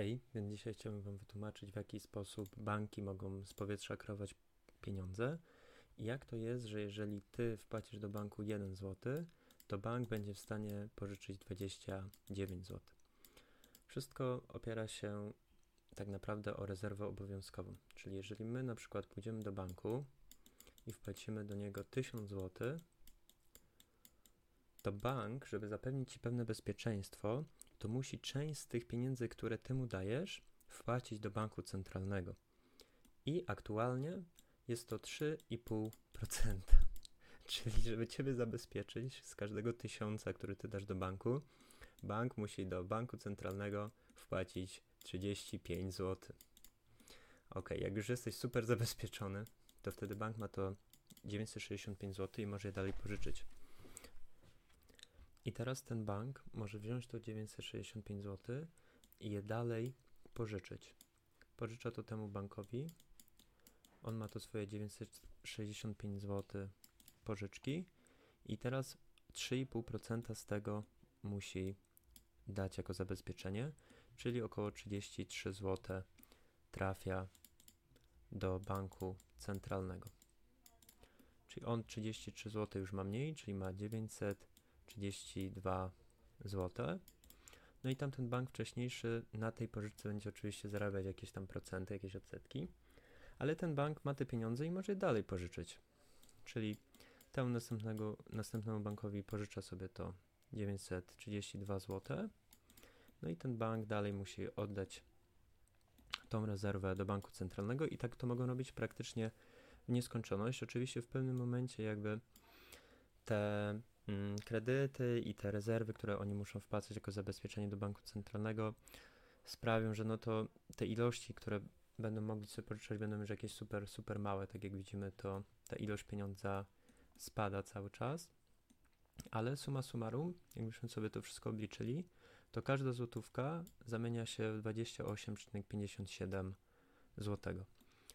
Hej, więc dzisiaj chciałbym Wam wytłumaczyć, w jaki sposób banki mogą z powietrza kreować pieniądze i jak to jest, że jeżeli Ty wpłacisz do banku 1 zł, to bank będzie w stanie pożyczyć 29 zł. Wszystko opiera się tak naprawdę o rezerwę obowiązkową, czyli jeżeli my na przykład pójdziemy do banku i wpłacimy do niego 1000 zł, to bank, żeby zapewnić Ci pewne bezpieczeństwo, to musi część z tych pieniędzy, które ty mu dajesz, wpłacić do banku centralnego. I aktualnie jest to 3,5%. Czyli, żeby ciebie zabezpieczyć z każdego tysiąca, który ty dasz do banku, bank musi do banku centralnego wpłacić 35 zł. Ok, jak już jesteś super zabezpieczony, to wtedy bank ma to 965 zł i może je dalej pożyczyć. I teraz ten bank może wziąć to 965 zł i je dalej pożyczyć. Pożycza to temu bankowi. On ma to swoje 965 zł pożyczki i teraz 3,5% z tego musi dać jako zabezpieczenie, czyli około 33 zł trafia do banku centralnego. Czyli on 33 zł już ma mniej, czyli ma 900 32 zł. No i tamten bank wcześniejszy na tej pożyczce będzie oczywiście zarabiać jakieś tam procenty, jakieś odsetki, ale ten bank ma te pieniądze i może je dalej pożyczyć. Czyli temu następnego, następnemu bankowi pożycza sobie to 932 zł. No i ten bank dalej musi oddać tą rezerwę do banku centralnego i tak to mogą robić praktycznie w nieskończoność. Oczywiście w pewnym momencie jakby te kredyty i te rezerwy, które oni muszą wpłacać jako zabezpieczenie do banku centralnego, sprawią, że no to te ilości, które będą mogli sobie pożyczać, będą już jakieś super, super małe. Tak jak widzimy, to ta ilość pieniądza spada cały czas. Ale suma summarum, jakbyśmy sobie to wszystko obliczyli, to każda złotówka zamienia się w 28,57 złotego.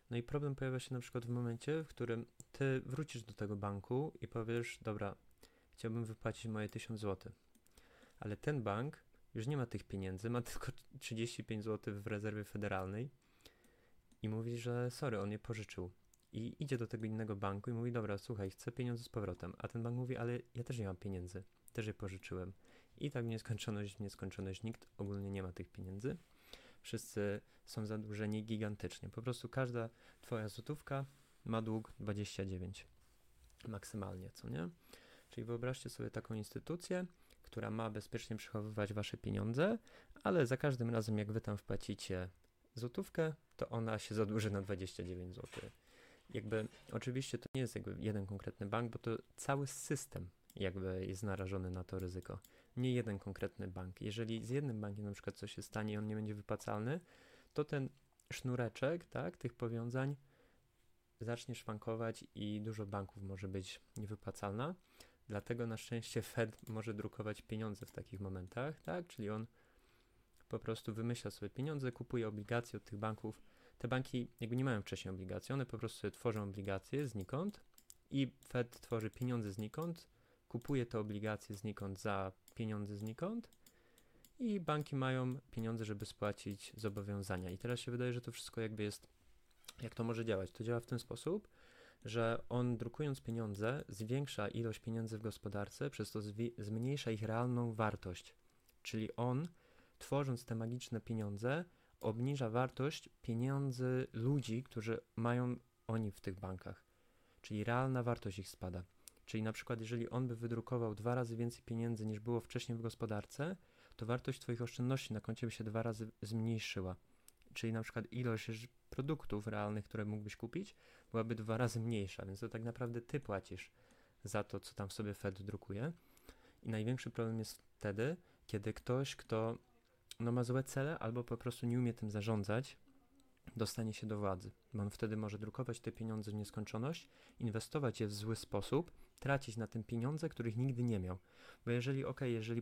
No i problem pojawia się na przykład w momencie, w którym ty wrócisz do tego banku i powiesz, dobra, chciałbym wypłacić moje 1000 zł. Ale ten bank już nie ma tych pieniędzy, ma tylko 35 zł w rezerwie federalnej i mówi, że sorry, on je pożyczył. I idzie do tego innego banku i mówi, dobra, słuchaj, chcę pieniądze z powrotem. A ten bank mówi, ale ja też nie mam pieniędzy, też je pożyczyłem. I tak w nieskończoność, w nieskończoność, nikt ogólnie nie ma tych pieniędzy. Wszyscy są zadłużeni gigantycznie. Po prostu każda twoja złotówka ma dług 29 maksymalnie, co nie? Czyli wyobraźcie sobie taką instytucję, która ma bezpiecznie przechowywać wasze pieniądze, ale za każdym razem, jak wy tam wpłacicie złotówkę, to ona się zadłuży na 29 zł. Jakby, oczywiście to nie jest jakby jeden konkretny bank, bo to cały system jakby jest narażony na to ryzyko. Nie jeden konkretny bank. Jeżeli z jednym bankiem na przykład coś się stanie i on nie będzie wypłacalny, to ten sznureczek, tak, tych powiązań zacznie szwankować i dużo banków może być niewypłacalna. Dlatego na szczęście Fed może drukować pieniądze w takich momentach, tak? Czyli on po prostu wymyśla sobie pieniądze, kupuje obligacje od tych banków. Te banki jakby nie mają wcześniej obligacji, one po prostu tworzą obligacje znikąd i Fed tworzy pieniądze znikąd, kupuje te obligacje znikąd za pieniądze znikąd i banki mają pieniądze, żeby spłacić zobowiązania. I teraz się wydaje, że to wszystko jakby jest, jak to może działać? To działa w ten sposób, że on drukując pieniądze zwiększa ilość pieniędzy w gospodarce, przez to zmniejsza ich realną wartość. Czyli on, tworząc te magiczne pieniądze, obniża wartość pieniędzy ludzi, którzy mają oni w tych bankach. Czyli realna wartość ich spada. Czyli na przykład, jeżeli on by wydrukował dwa razy więcej pieniędzy niż było wcześniej w gospodarce, to wartość Twoich oszczędności na koncie by się dwa razy zmniejszyła. Czyli na przykład ilość produktów realnych, które mógłbyś kupić, byłaby dwa razy mniejsza, więc to tak naprawdę ty płacisz za to, co tam sobie Fed drukuje. I największy problem jest wtedy, kiedy ktoś, kto no, ma złe cele albo po prostu nie umie tym zarządzać, dostanie się do władzy. On wtedy może drukować te pieniądze w nieskończoność, inwestować je w zły sposób, tracić na tym pieniądze, których nigdy nie miał. Bo jeżeli, ok, jeżeli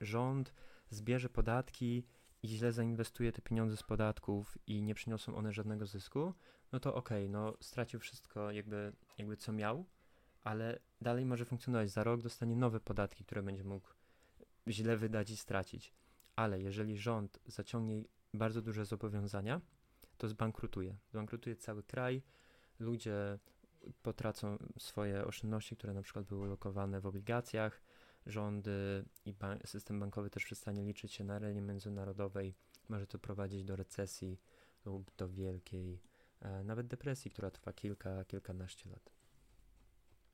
rząd zbierze podatki i źle zainwestuje te pieniądze z podatków i nie przyniosą one żadnego zysku, no to okej, okay, no stracił wszystko jakby, jakby co miał, ale dalej może funkcjonować. Za rok dostanie nowe podatki, które będzie mógł źle wydać i stracić. Ale jeżeli rząd zaciągnie bardzo duże zobowiązania, to zbankrutuje. Zbankrutuje cały kraj, ludzie potracą swoje oszczędności, które na przykład były lokowane w obligacjach, rządy i system bankowy też przestanie liczyć się na arenie międzynarodowej. Może to prowadzić do recesji lub do wielkiej, e, nawet depresji, która trwa kilka, kilkanaście lat.